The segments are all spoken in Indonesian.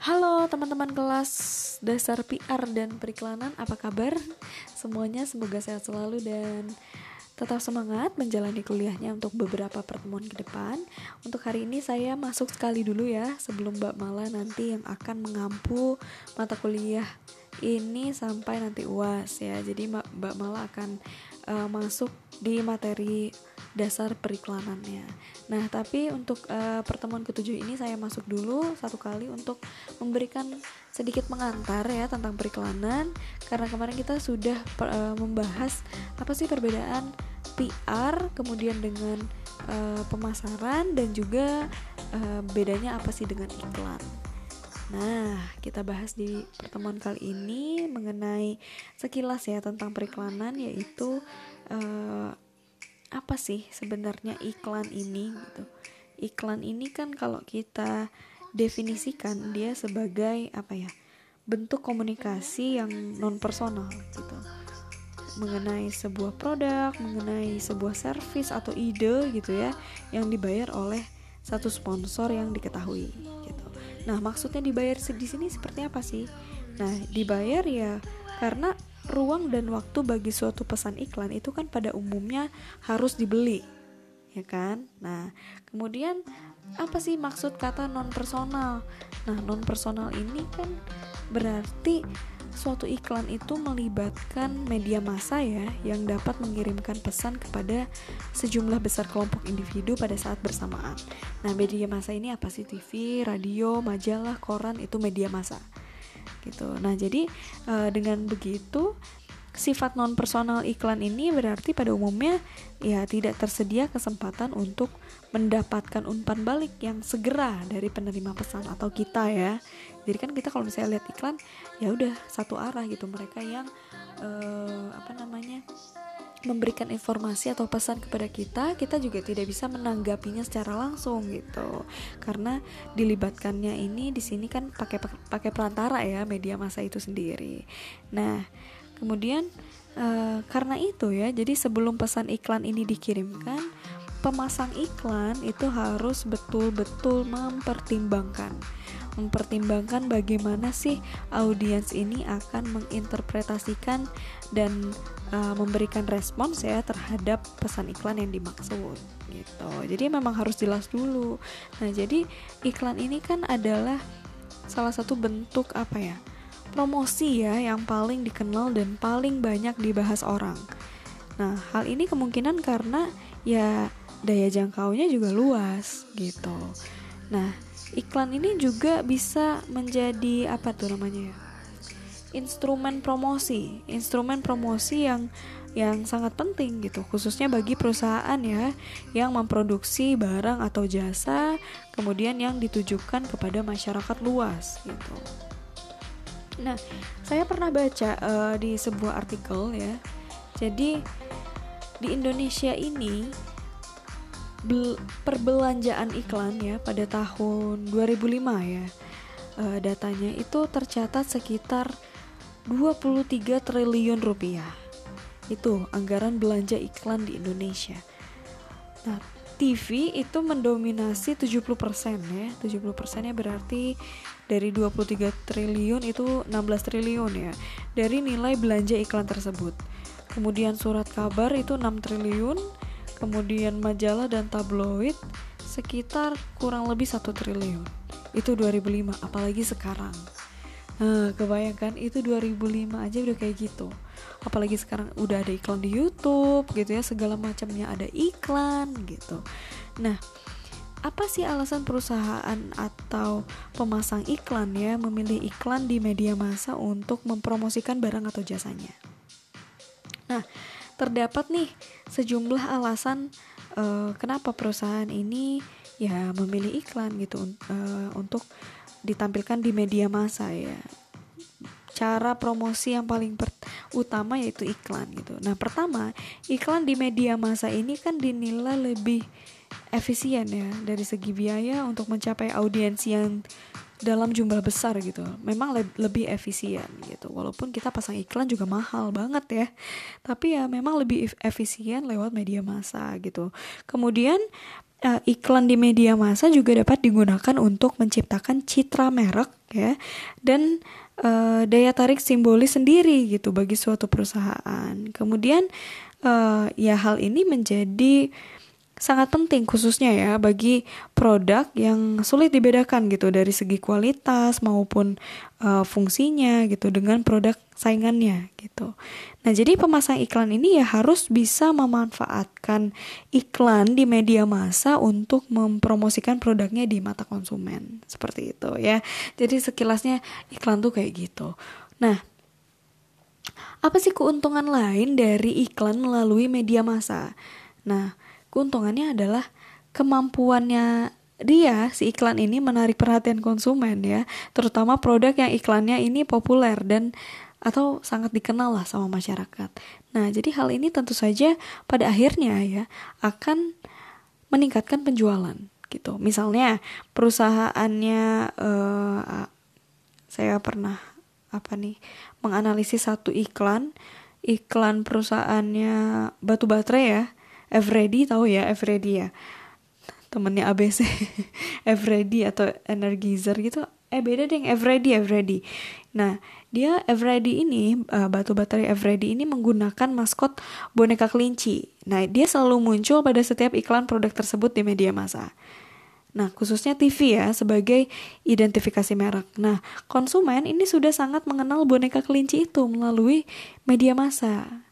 Halo teman-teman kelas dasar PR dan periklanan, apa kabar? Semuanya semoga sehat selalu dan tetap semangat menjalani kuliahnya untuk beberapa pertemuan ke depan. Untuk hari ini saya masuk sekali dulu ya, sebelum Mbak Mala nanti yang akan mengampu mata kuliah ini sampai nanti UAS ya. Jadi Mbak Mala akan uh, masuk di materi dasar periklanannya. Nah, tapi untuk uh, pertemuan ketujuh ini saya masuk dulu satu kali untuk memberikan sedikit mengantar ya tentang periklanan karena kemarin kita sudah uh, membahas apa sih perbedaan PR kemudian dengan uh, pemasaran dan juga uh, bedanya apa sih dengan iklan. Nah, kita bahas di pertemuan kali ini mengenai sekilas ya tentang periklanan yaitu uh, apa sih sebenarnya iklan ini gitu. Iklan ini kan kalau kita definisikan dia sebagai apa ya? bentuk komunikasi yang non personal gitu. Mengenai sebuah produk, mengenai sebuah service atau ide gitu ya yang dibayar oleh satu sponsor yang diketahui gitu. Nah, maksudnya dibayar di sini seperti apa sih? Nah, dibayar ya karena ruang dan waktu bagi suatu pesan iklan itu kan pada umumnya harus dibeli ya kan nah kemudian apa sih maksud kata non personal nah non personal ini kan berarti suatu iklan itu melibatkan media massa ya yang dapat mengirimkan pesan kepada sejumlah besar kelompok individu pada saat bersamaan. Nah, media massa ini apa sih? TV, radio, majalah, koran itu media massa gitu. Nah, jadi e, dengan begitu sifat non personal iklan ini berarti pada umumnya ya tidak tersedia kesempatan untuk mendapatkan umpan balik yang segera dari penerima pesan atau kita ya. Jadi kan kita kalau misalnya lihat iklan ya udah satu arah gitu mereka yang e, apa namanya memberikan informasi atau pesan kepada kita, kita juga tidak bisa menanggapinya secara langsung gitu. Karena dilibatkannya ini di sini kan pakai pakai perantara ya media masa itu sendiri. Nah, kemudian e, karena itu ya, jadi sebelum pesan iklan ini dikirimkan, pemasang iklan itu harus betul-betul mempertimbangkan mempertimbangkan bagaimana sih audiens ini akan menginterpretasikan dan uh, memberikan respons ya terhadap pesan iklan yang dimaksud gitu. Jadi memang harus jelas dulu. Nah, jadi iklan ini kan adalah salah satu bentuk apa ya? promosi ya yang paling dikenal dan paling banyak dibahas orang. Nah, hal ini kemungkinan karena ya daya jangkaunya juga luas gitu. Nah, iklan ini juga bisa menjadi apa tuh namanya ya instrumen promosi. Instrumen promosi yang yang sangat penting gitu. Khususnya bagi perusahaan ya yang memproduksi barang atau jasa kemudian yang ditujukan kepada masyarakat luas gitu. Nah saya pernah baca uh, di sebuah artikel ya. Jadi di Indonesia ini perbelanjaan iklan ya pada tahun 2005 ya. Uh, datanya itu tercatat sekitar 23 triliun rupiah. Itu anggaran belanja iklan di Indonesia. Nah TV itu mendominasi 70% ya. 70% nya berarti dari 23 triliun itu 16 triliun ya dari nilai belanja iklan tersebut. Kemudian surat kabar itu 6 triliun kemudian majalah dan tabloid sekitar kurang lebih satu triliun itu 2005 apalagi sekarang Nah, kebayangkan itu 2005 aja udah kayak gitu. Apalagi sekarang udah ada iklan di YouTube gitu ya, segala macamnya ada iklan gitu. Nah, apa sih alasan perusahaan atau pemasang iklan ya memilih iklan di media massa untuk mempromosikan barang atau jasanya? Nah, terdapat nih sejumlah alasan uh, kenapa perusahaan ini ya memilih iklan gitu uh, untuk ditampilkan di media massa ya. Cara promosi yang paling utama yaitu iklan gitu. Nah pertama iklan di media massa ini kan dinilai lebih efisien ya dari segi biaya untuk mencapai audiens yang dalam jumlah besar gitu. Memang le lebih efisien gitu. Walaupun kita pasang iklan juga mahal banget ya. Tapi ya memang lebih efisien lewat media massa gitu. Kemudian uh, iklan di media massa juga dapat digunakan untuk menciptakan citra merek ya. Dan uh, daya tarik simbolis sendiri gitu bagi suatu perusahaan. Kemudian uh, ya hal ini menjadi sangat penting khususnya ya bagi produk yang sulit dibedakan gitu dari segi kualitas maupun uh, fungsinya gitu dengan produk saingannya gitu. Nah, jadi pemasang iklan ini ya harus bisa memanfaatkan iklan di media massa untuk mempromosikan produknya di mata konsumen. Seperti itu ya. Jadi sekilasnya iklan tuh kayak gitu. Nah, apa sih keuntungan lain dari iklan melalui media massa? Nah, keuntungannya adalah kemampuannya dia si iklan ini menarik perhatian konsumen ya, terutama produk yang iklannya ini populer dan atau sangat dikenal lah sama masyarakat. Nah, jadi hal ini tentu saja pada akhirnya ya akan meningkatkan penjualan gitu. Misalnya perusahaannya uh, saya pernah apa nih menganalisis satu iklan, iklan perusahaannya batu baterai ya Everready tahu ya Everready ya? Temennya ABC Everready atau Energizer gitu. Eh beda deh Everready Everready nah dia Everready ini uh, batu baterai Everready ini menggunakan maskot boneka kelinci. Nah dia selalu muncul pada setiap iklan produk tersebut di media massa. Nah, khususnya TV ya sebagai identifikasi merek. Nah, konsumen ini sudah sangat mengenal boneka kelinci itu melalui media massa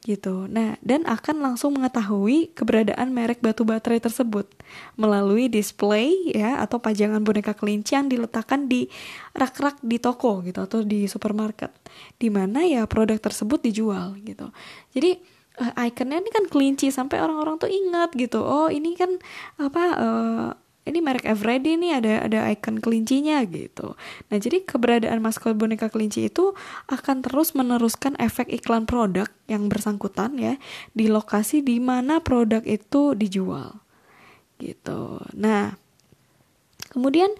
gitu. Nah, dan akan langsung mengetahui keberadaan merek batu baterai tersebut melalui display ya atau pajangan boneka kelinci yang diletakkan di rak-rak di toko gitu atau di supermarket di mana ya produk tersebut dijual gitu. Jadi uh, ikonnya ini kan kelinci sampai orang-orang tuh ingat gitu. Oh, ini kan apa uh, ini merek Everready nih ada ada icon kelincinya gitu. Nah, jadi keberadaan maskot boneka kelinci itu akan terus meneruskan efek iklan produk yang bersangkutan ya di lokasi di mana produk itu dijual. Gitu. Nah, kemudian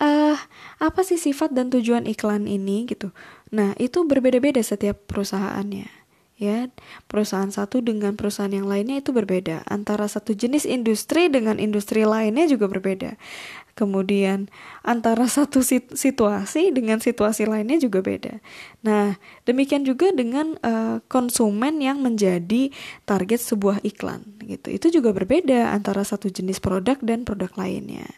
uh, apa sih sifat dan tujuan iklan ini gitu. Nah, itu berbeda-beda setiap perusahaannya ya perusahaan satu dengan perusahaan yang lainnya itu berbeda. Antara satu jenis industri dengan industri lainnya juga berbeda. Kemudian antara satu situasi dengan situasi lainnya juga beda. Nah demikian juga dengan uh, konsumen yang menjadi target sebuah iklan gitu. Itu juga berbeda antara satu jenis produk dan produk lainnya.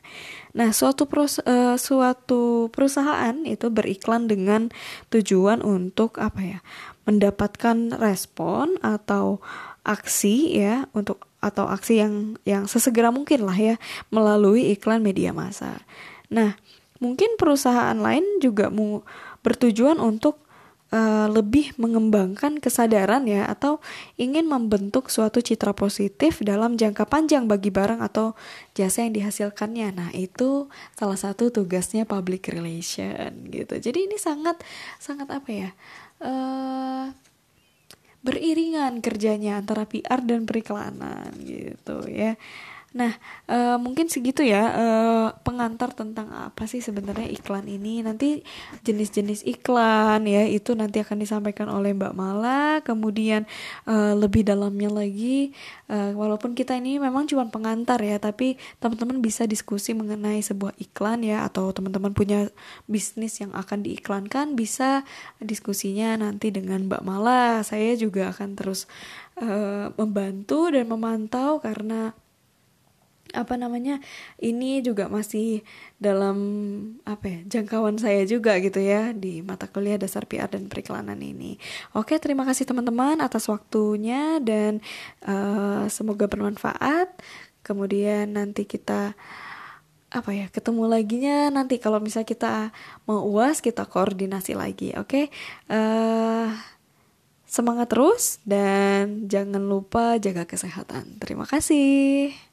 Nah, suatu pros, uh, suatu perusahaan itu beriklan dengan tujuan untuk apa ya? Mendapatkan respon atau aksi ya untuk atau aksi yang yang sesegera mungkin lah ya melalui iklan media massa. Nah, mungkin perusahaan lain juga mau bertujuan untuk uh, lebih mengembangkan kesadaran ya atau ingin membentuk suatu citra positif dalam jangka panjang bagi barang atau jasa yang dihasilkannya. Nah, itu salah satu tugasnya public relation gitu. Jadi ini sangat sangat apa ya? uh, beriringan kerjanya antara PR dan periklanan gitu ya. Nah, uh, mungkin segitu ya uh, pengantar tentang apa sih sebenarnya iklan ini. Nanti jenis-jenis iklan ya itu nanti akan disampaikan oleh Mbak Mala. Kemudian uh, lebih dalamnya lagi, uh, walaupun kita ini memang cuma pengantar ya, tapi teman-teman bisa diskusi mengenai sebuah iklan ya, atau teman-teman punya bisnis yang akan diiklankan, bisa diskusinya nanti dengan Mbak Mala. Saya juga akan terus uh, membantu dan memantau karena apa namanya ini juga masih dalam apa ya jangkauan saya juga gitu ya di mata kuliah dasar PR dan periklanan ini. Oke terima kasih teman-teman atas waktunya dan uh, semoga bermanfaat. Kemudian nanti kita apa ya ketemu lagi nya nanti kalau misalnya kita mau uas kita koordinasi lagi oke uh, semangat terus dan jangan lupa jaga kesehatan terima kasih